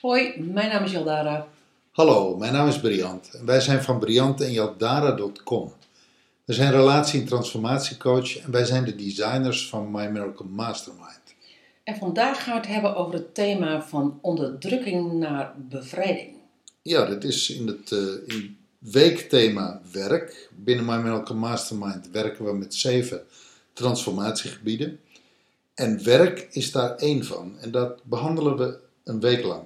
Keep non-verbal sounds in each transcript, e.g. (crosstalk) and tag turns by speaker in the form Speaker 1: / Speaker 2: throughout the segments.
Speaker 1: Hoi, mijn naam is Jaldara.
Speaker 2: Hallo, mijn naam is Briant wij zijn van Briant en Jaldara.com. We zijn relatie- en transformatiecoach en wij zijn de designers van My Miracle Mastermind.
Speaker 1: En vandaag gaan we het hebben over het thema van onderdrukking naar bevrijding.
Speaker 2: Ja, dit is in het eh, in weekthema werk. Binnen My Miracle Mastermind werken we met zeven transformatiegebieden. En werk is daar één van en dat behandelen we een week lang.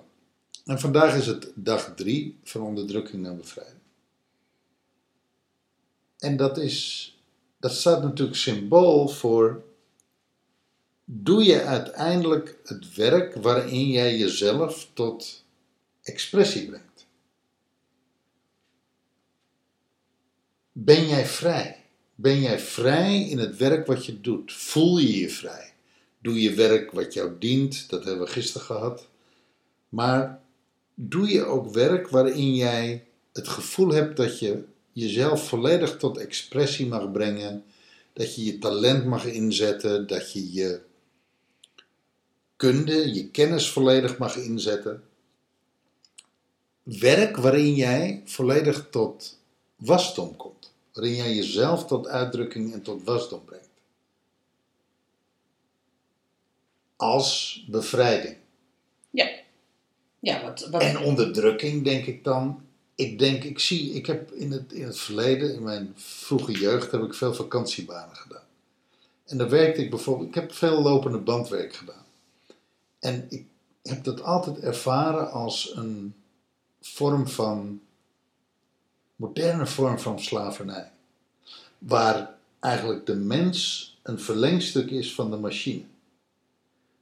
Speaker 2: En vandaag is het dag drie van onderdrukking naar bevrijding. En dat, is, dat staat natuurlijk symbool voor. Doe je uiteindelijk het werk waarin jij jezelf tot expressie brengt? Ben jij vrij? Ben jij vrij in het werk wat je doet? Voel je je vrij? Doe je werk wat jou dient? Dat hebben we gisteren gehad. Maar doe je ook werk waarin jij het gevoel hebt dat je jezelf volledig tot expressie mag brengen, dat je je talent mag inzetten, dat je je kunde, je kennis volledig mag inzetten. Werk waarin jij volledig tot wasdom komt, waarin jij jezelf tot uitdrukking en tot wasdom brengt. Als bevrijding.
Speaker 1: Ja. Ja, wat, wat,
Speaker 2: En onderdrukking, denk ik dan. Ik denk, ik zie, ik heb in het, in het verleden, in mijn vroege jeugd, heb ik veel vakantiebanen gedaan. En dan werkte ik bijvoorbeeld, ik heb veel lopende bandwerk gedaan. En ik heb dat altijd ervaren als een vorm van, moderne vorm van slavernij. Waar eigenlijk de mens een verlengstuk is van de machine.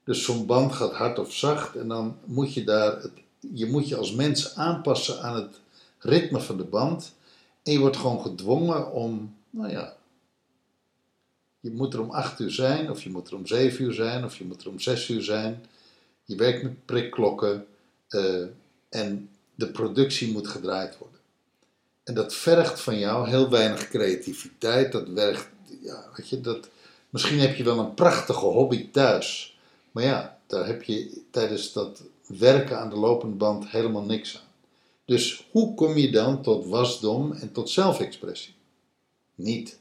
Speaker 2: Dus zo'n band gaat hard of zacht en dan moet je daar, het, je moet je als mens aanpassen aan het ritme van de band. En je wordt gewoon gedwongen om, nou ja, je moet er om acht uur zijn, of je moet er om zeven uur zijn, of je moet er om zes uur zijn. Je werkt met prikklokken eh, en de productie moet gedraaid worden. En dat vergt van jou heel weinig creativiteit. Dat werkt, ja, weet je, dat, misschien heb je wel een prachtige hobby thuis. Maar ja, daar heb je tijdens dat werken aan de lopende band helemaal niks aan. Dus hoe kom je dan tot wasdom en tot zelfexpressie? Niet.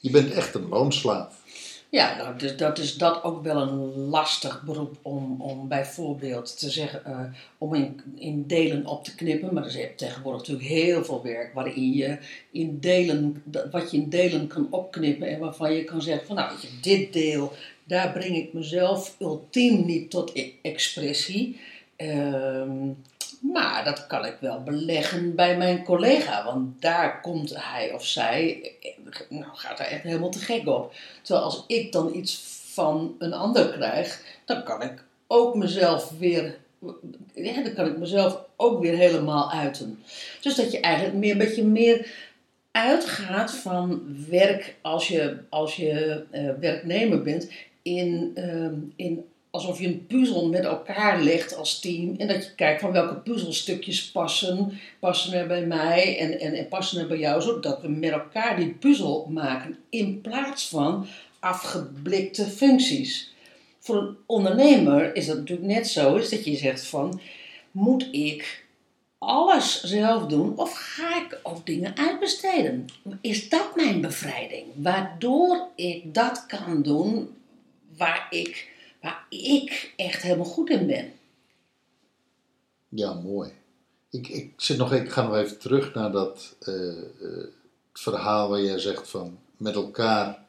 Speaker 2: Je bent echt een loonslaaf.
Speaker 1: Ja, nou, dus dat is dat ook wel een lastig beroep om, om bijvoorbeeld te zeggen, eh, om in, in delen op te knippen. Maar er is tegenwoordig natuurlijk heel veel werk waarin je in delen, wat je in delen kan opknippen en waarvan je kan zeggen van nou, dit deel, daar breng ik mezelf ultiem niet tot expressie. Ehm, maar dat kan ik wel beleggen bij mijn collega, want daar komt hij of zij, nou gaat daar echt helemaal te gek op. Terwijl als ik dan iets van een ander krijg, dan kan ik ook mezelf weer, ja, dan kan ik mezelf ook weer helemaal uiten. Dus dat je eigenlijk meer, een beetje meer uitgaat van werk als je, als je eh, werknemer bent, in, ehm, in alsof je een puzzel met elkaar legt als team. En dat je kijkt van welke puzzelstukjes passen, passen er bij mij en, en, en passen er bij jou. Zodat we met elkaar die puzzel maken. In plaats van afgeblikte functies. Voor een ondernemer is dat natuurlijk net zo. Is dat je zegt van, moet ik alles zelf doen of ga ik ook dingen uitbesteden? Is dat mijn bevrijding? Waardoor ik dat kan doen waar ik, waar ik echt helemaal goed in ben.
Speaker 2: Ja, mooi. Ik, ik, zit nog, ik ga nog even terug naar dat eh, eh, verhaal waar jij zegt van met elkaar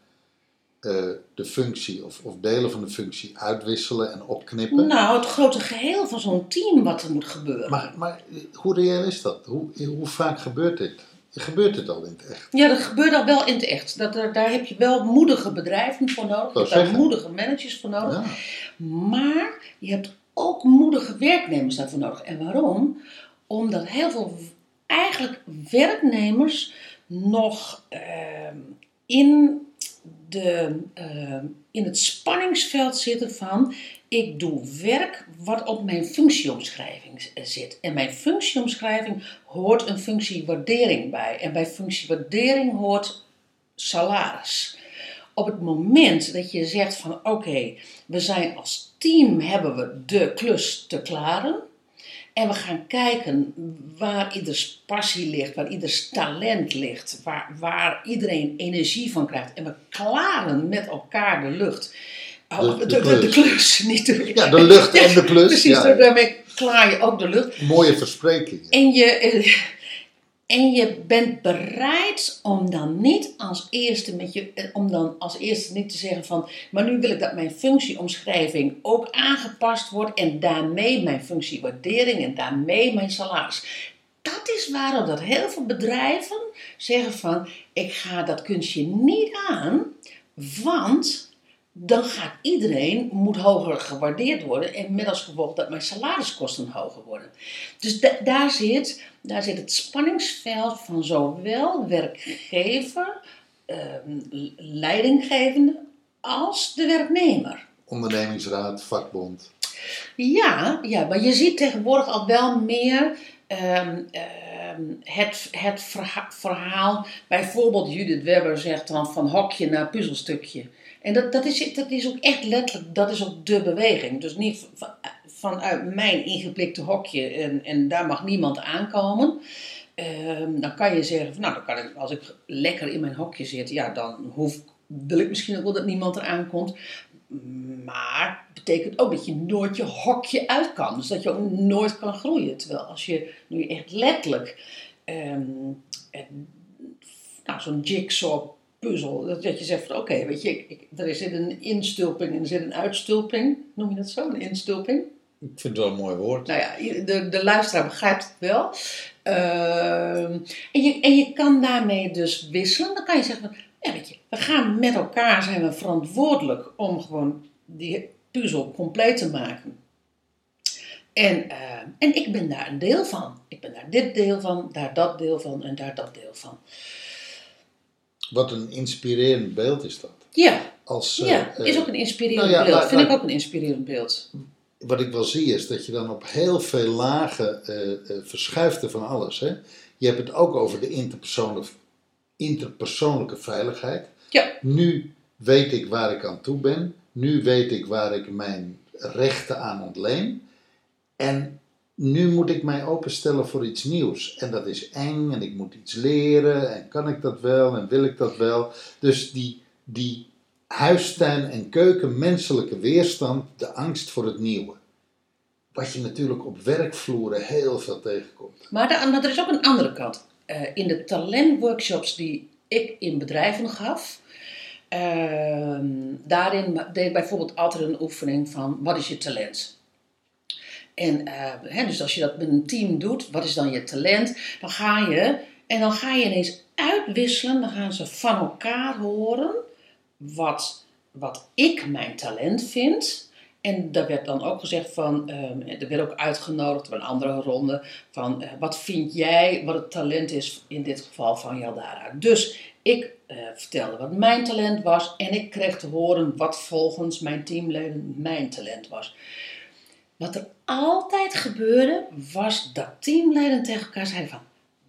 Speaker 2: eh, de functie of, of delen van de functie uitwisselen en opknippen.
Speaker 1: Nou, het grote geheel van zo'n team wat er moet gebeuren.
Speaker 2: Maar, maar hoe reëel is dat? Hoe, hoe vaak gebeurt dit? Gebeurt dit al in het echt?
Speaker 1: Ja, dat gebeurt al wel in het echt. Dat, er- daar heb je wel moedige bedrijven voor nodig. Je hebt daar moedige managers voor nodig.
Speaker 2: Ja.
Speaker 1: Maar je hebt ook moedige werknemers daarvoor nodig. En waarom? Omdat heel veel eigenlijk werknemers nog ehm, in, de, ehm, in het spanningsveld zitten van Ik doe werk wat op mijn functieomschrijving z- zit. En mijn functieomschrijving hoort een functiewaardering bij. En bij functiewaardering hoort salaris. Op het moment dat je zegt van oké, we zijn als team hebben we de klus te klaren. En we gaan kijken waar ieders passie ligt, waar ieders talent ligt, waar, waar iedereen energie van krijgt. En we klaren met elkaar de lucht. Oh,
Speaker 2: De-
Speaker 1: de,
Speaker 2: de
Speaker 1: de, de
Speaker 2: klus.
Speaker 1: niet de
Speaker 2: Ja, de lucht en (laughs) de klus.
Speaker 1: Precies,
Speaker 2: ja.
Speaker 1: daarmee klaar je ook de lucht.
Speaker 2: Mooie versprekingen.
Speaker 1: En je, eh, en je bent bereid om dan niet als eerste met je, eh, om dan als eerste niet te zeggen van, maar nu wil ik dat mijn functieomschrijving ook aangepast wordt en daarmee mijn functiewaardering en daarmee mijn salaris. Dat is waarom dat heel veel bedrijven zeggen van, ik ga dat kunstje niet aan, want dan gaat iedereen, moet hoger gewaardeerd worden en met als gevolg dat mijn salariskosten hoger worden. Dus da- daar, zit, daar zit het spanningsveld van zowel werkgever, ehm, leidinggevende, als de werknemer.
Speaker 2: Ondernemingsraad, vakbond.
Speaker 1: Ja, ja, maar je ziet tegenwoordig al wel meer ehm, ehm, het, het verha- verhaal. Bijvoorbeeld Judith Webber zegt dan van hokje naar puzzelstukje. En dat, dat, is, ook echt letterlijk, dat is ook de beweging. Dus niet van, vanuit mijn ingeplikte hokje en, en daar mag niemand aankomen. Ehm, dan kan je zeggen, nou, dan kan ik, als ik lekker in mijn hokje zit, ja, dan hoef, wil ik misschien ook wel dat niemand eraan komt. Maar betekent ook dat je nooit je hokje uit kan. Dus dat je ook nooit kan groeien. Terwijl als je nu echt letterlijk ehm, eh, nou, zo'n jigsaw puzzel, dat, dat je zegt van oké, weet je, ik, ik, er zit een instulping en er zit een uitstulping. Noem je dat zo, een instulping?
Speaker 2: Ik vind het wel een mooi woord.
Speaker 1: Nou ja, de, de luisteraar begrijpt het wel. Ehm, en, je, en je kan daarmee dus wisselen. Dan kan je zeggen, van, ja, weet je, we gaan met elkaar zijn we verantwoordelijk om gewoon die puzzel compleet te maken. En, eh, en ik ben daar een deel van. Ik ben daar dit deel van, daar dat deel van en daar dat deel van.
Speaker 2: Wat een inspirerend beeld is dat.
Speaker 1: Ja,
Speaker 2: Als, eh,
Speaker 1: ja is
Speaker 2: eh,
Speaker 1: ook een inspirerend
Speaker 2: nou ja,
Speaker 1: beeld. Vind ik ook een inspirerend beeld.
Speaker 2: wat ik wel zie is dat je dan op heel veel lagen eh, eh, verschuift er van alles. Hè? Je hebt het ook over de interpersoonlijke, interpersoonlijke veiligheid.
Speaker 1: Ja.
Speaker 2: Nu weet ik waar ik aan toe ben. Nu weet ik waar ik mijn rechten aan ontleen. En nu moet ik mij openstellen voor iets nieuws. En dat is eng en ik moet iets leren. En kan ik dat wel en wil ik dat wel. Dus die, die huistuin- en keuken menselijke weerstand, de angst voor het nieuwe. Wat je natuurlijk op werkvloeren heel veel tegenkomt.
Speaker 1: Maar, er is ook een andere kant. Eh, in de talentworkshops die ik in bedrijven gaf, ehm, daarin deed ik bijvoorbeeld altijd een oefening van wat is je talent? En eh, hè, dus als je dat met een team doet, wat is dan je talent? Dan ga je, en dan ga je ineens uitwisselen, dan gaan ze van elkaar horen wat, wat ik mijn talent vind. En daar werd dan ook gezegd van, ehm, er werd ook uitgenodigd bij een andere ronde, van eh, wat vind jij wat het talent is in dit geval van Jaldara. Dus ik eh, vertelde wat mijn talent was en ik kreeg te horen wat volgens mijn teamleden mijn talent was. Wat er altijd gebeurde, was dat teamleden tegen elkaar zeiden van,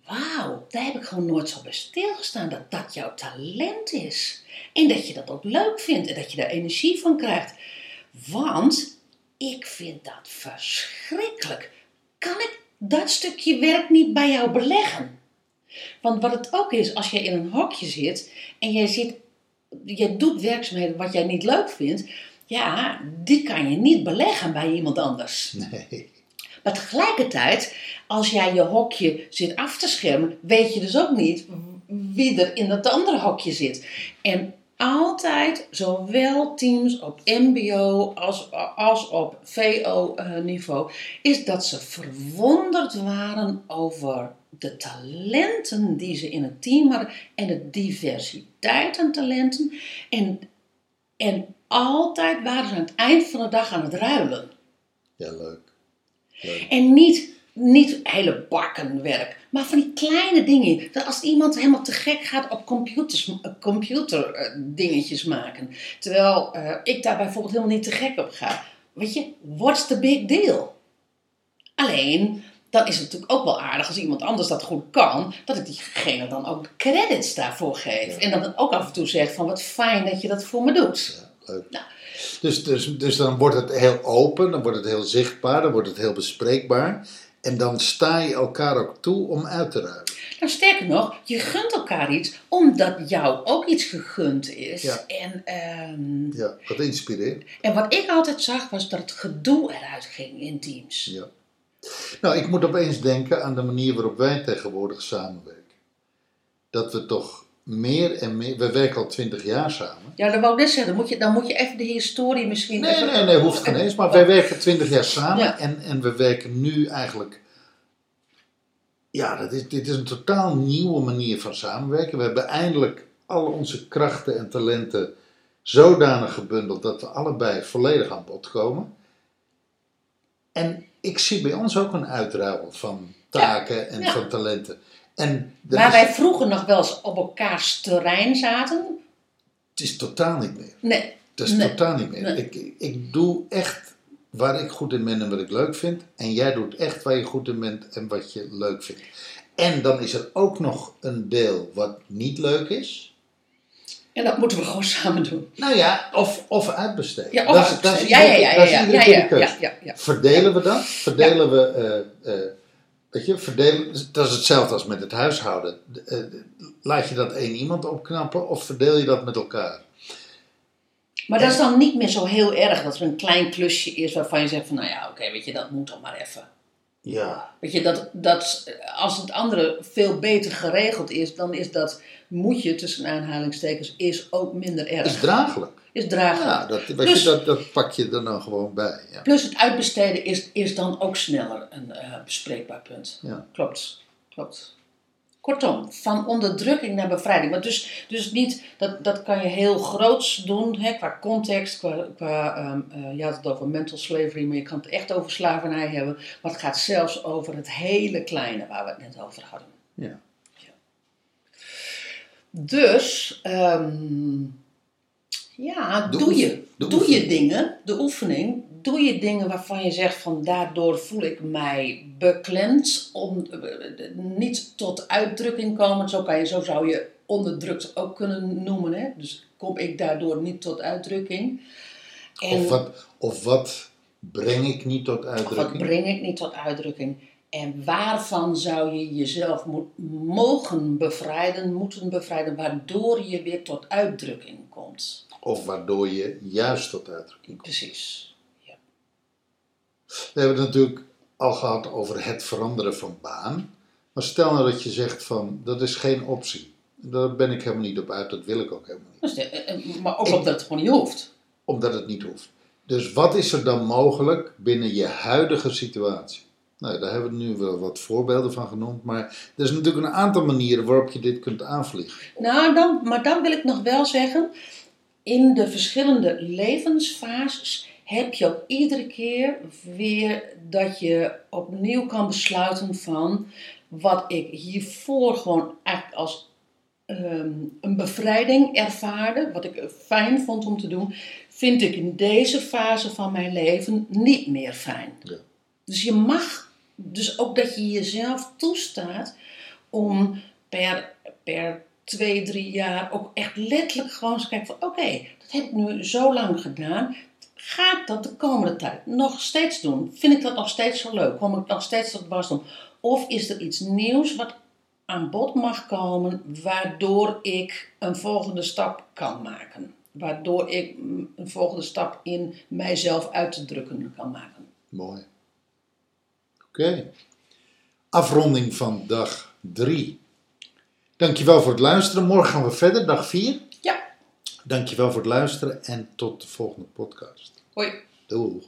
Speaker 1: wauw, daar heb ik gewoon nooit zo bij stilgestaan dat dat jouw talent is. En dat je dat ook leuk vindt en dat je daar energie van krijgt. Want ik vind dat verschrikkelijk. Kan ik dat stukje werk niet bij jou beleggen? Want wat het ook is, als jij in een hokje zit en jij, zit, jij doet werkzaamheden wat jij niet leuk vindt, ja, die kan je niet beleggen bij iemand anders.
Speaker 2: Nee.
Speaker 1: Maar tegelijkertijd, als jij je hokje zit af te schermen, weet je dus ook niet wie er in dat andere hokje zit. En altijd, zowel teams op MBO als, als op VO-niveau, is dat ze verwonderd waren over de talenten die ze in het team hadden en de diversiteit aan talenten. En, en altijd waren ze aan het eind van de dag aan het ruilen.
Speaker 2: Ja, leuk. leuk.
Speaker 1: En niet, niet hele bakken werk, maar van die kleine dingen. Dat als iemand helemaal te gek gaat op computers, computer eh, dingetjes maken. Terwijl eh, ik daar bijvoorbeeld helemaal niet te gek op ga. weet je, what's the big deal? Alleen, dan is het natuurlijk ook wel aardig als iemand anders dat goed kan, dat ik diegene dan ook credits daarvoor geef. En dan ook af en toe zeg van wat fijn dat je dat voor me doet.
Speaker 2: Ja, leuk. Dus, dus, dus dan wordt het heel open, dan wordt het heel zichtbaar, dan wordt het heel bespreekbaar. En dan sta je elkaar ook toe om uit te ruilen.
Speaker 1: Nou, sterker nog, je gunt elkaar iets omdat jou ook iets gegund is.
Speaker 2: Ja.
Speaker 1: En, ehm,
Speaker 2: Ja, wat inspireert.
Speaker 1: en wat ik altijd zag was dat het gedoe eruit ging in teams.
Speaker 2: Ja. Nou, ik moet opeens denken aan de manier waarop wij tegenwoordig samenwerken. Dat we toch meer en meer. We werken al twintig jaar samen.
Speaker 1: Ja, dat wou ik net zeggen. Dan moet je, dan moet je even de historie misschien...
Speaker 2: Nee,
Speaker 1: even-
Speaker 2: nee, nee, hoeft geen eens. Maar wij werken twintig jaar samen
Speaker 1: Ja.
Speaker 2: en, en we werken nu eigenlijk. Ja, dat is, dit is een totaal nieuwe manier van samenwerken. We hebben eindelijk al onze krachten en talenten zodanig gebundeld dat we allebei volledig aan bod komen. En ik zie bij ons ook een uitruil van taken en
Speaker 1: ja.
Speaker 2: van talenten. En
Speaker 1: Waar
Speaker 2: is-
Speaker 1: wij vroeger nog wel eens op elkaars terrein zaten.
Speaker 2: het is totaal niet meer.
Speaker 1: Nee,
Speaker 2: Dat is
Speaker 1: Nee.
Speaker 2: totaal niet meer.
Speaker 1: Nee.
Speaker 2: Ik, ik doe echt waar ik goed in ben en wat ik leuk vind. En jij doet echt waar je goed in bent en wat je leuk vindt. En dan is er ook nog een deel wat niet leuk is.
Speaker 1: en dat moeten we gewoon (laughs) samen doen.
Speaker 2: Nou ja, of, of uitbesteden.
Speaker 1: Ja, of
Speaker 2: Dat is- dat is
Speaker 1: ja, ja, ja, ja, ja, ja, ja.
Speaker 2: Verdelen we dat? Verdelen we, eh, eh, weet je, verdelen, dat is hetzelfde als met het huishouden. Eh, laat je dat één iemand opknappen of verdeel je dat met elkaar?
Speaker 1: Maar dat is dan niet meer zo heel erg dat er een klein klusje is waarvan je zegt van, nou ja, oké, weet je, dat moet dan maar even.
Speaker 2: Ja,
Speaker 1: Weet je, dat, dat, als het andere veel beter geregeld is, dan is dat moetje tussen aanhalingstekens is ook minder
Speaker 2: is
Speaker 1: erg.
Speaker 2: draaglijk.
Speaker 1: Is draaglijk.
Speaker 2: Ja, dat, je, dat, dat pak je er dan gewoon bij. Ja.
Speaker 1: Plus het uitbesteden is, is dan ook sneller een eh, bespreekbaar punt.
Speaker 2: Ja.
Speaker 1: Klopt, klopt. Kortom, van onderdrukking naar bevrijding. Maar dus, dus niet, dat, dat kan je heel groots doen, hè, qua context, qua, qua eh, je had het over mental slavery, maar je kan het echt over slavernij hebben. Maar het gaat zelfs over het hele kleine waar we het net over hadden.
Speaker 2: Ja.
Speaker 1: Dus, ehm, ja,
Speaker 2: De
Speaker 1: doe je. doe je dingen, de oefening, doe je dingen waarvan je zegt van daardoor voel ik mij beklemd, om, eh, niet tot uitdrukking komen. Zo, kan je, zo zou je onderdrukt ook kunnen noemen. Hè? Dus kom ik daardoor niet tot uitdrukking. En
Speaker 2: Of, wat, of wat breng ik niet tot
Speaker 1: of wat
Speaker 2: uitdrukking?
Speaker 1: breng ik niet tot uitdrukking? En waarvan zou je jezelf moet, mogen bevrijden, moeten bevrijden, waardoor je weer tot uitdrukking komt?
Speaker 2: Of waardoor je juist tot uitdrukking komt.
Speaker 1: Precies. Ja.
Speaker 2: We hebben het natuurlijk al gehad over het veranderen van baan. Maar stel nou dat je zegt van, dat is geen optie. Daar ben ik helemaal niet op uit, dat wil ik ook helemaal niet.
Speaker 1: Dus eh, eh, maar ook omdat het gewoon niet hoeft.
Speaker 2: Omdat het niet hoeft. Dus wat is er dan mogelijk binnen je huidige situatie? Nou, daar hebben we nu wel wat voorbeelden van genoemd. Maar er is natuurlijk een aantal manieren waarop je dit kunt aanvliegen.
Speaker 1: Nou, dan, maar dan wil ik nog wel zeggen, in de verschillende levensfases heb je ook iedere keer weer dat je opnieuw kan besluiten van wat ik hiervoor gewoon eigenlijk als ehm, een bevrijding ervaarde, wat ik fijn vond om te doen, vind ik in deze fase van mijn leven niet meer fijn.
Speaker 2: Ja.
Speaker 1: Dus je mag, dus ook dat je jezelf toestaat om per, per twee, drie jaar ook echt letterlijk gewoon eens kijken van oké, dat heb ik nu zo lang gedaan. Ga ik dat de komende tijd nog steeds doen? Vind ik dat nog steeds zo leuk? Kom ik nog steeds tot wasdom? Of is er iets nieuws wat aan bod mag komen, waardoor ik een volgende stap kan maken? Waardoor ik een volgende stap in mijzelf uit te drukken kan maken.
Speaker 2: Mooi. Oké. Afronding van dag 3. Dankjewel voor het luisteren. Morgen gaan we verder, dag 4.
Speaker 1: Ja,
Speaker 2: Dankjewel voor het luisteren en tot de volgende podcast.
Speaker 1: hoi.
Speaker 2: Doeg.